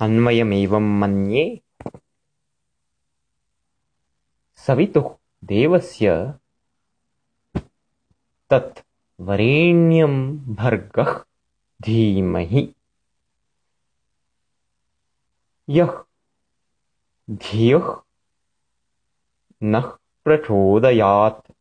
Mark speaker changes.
Speaker 1: अन्वयमेवं मन्ये। सवितुः देवस्य तत् वरेण्यं भर्गः धीमहि। यः धियः नः प्रचोदयात्।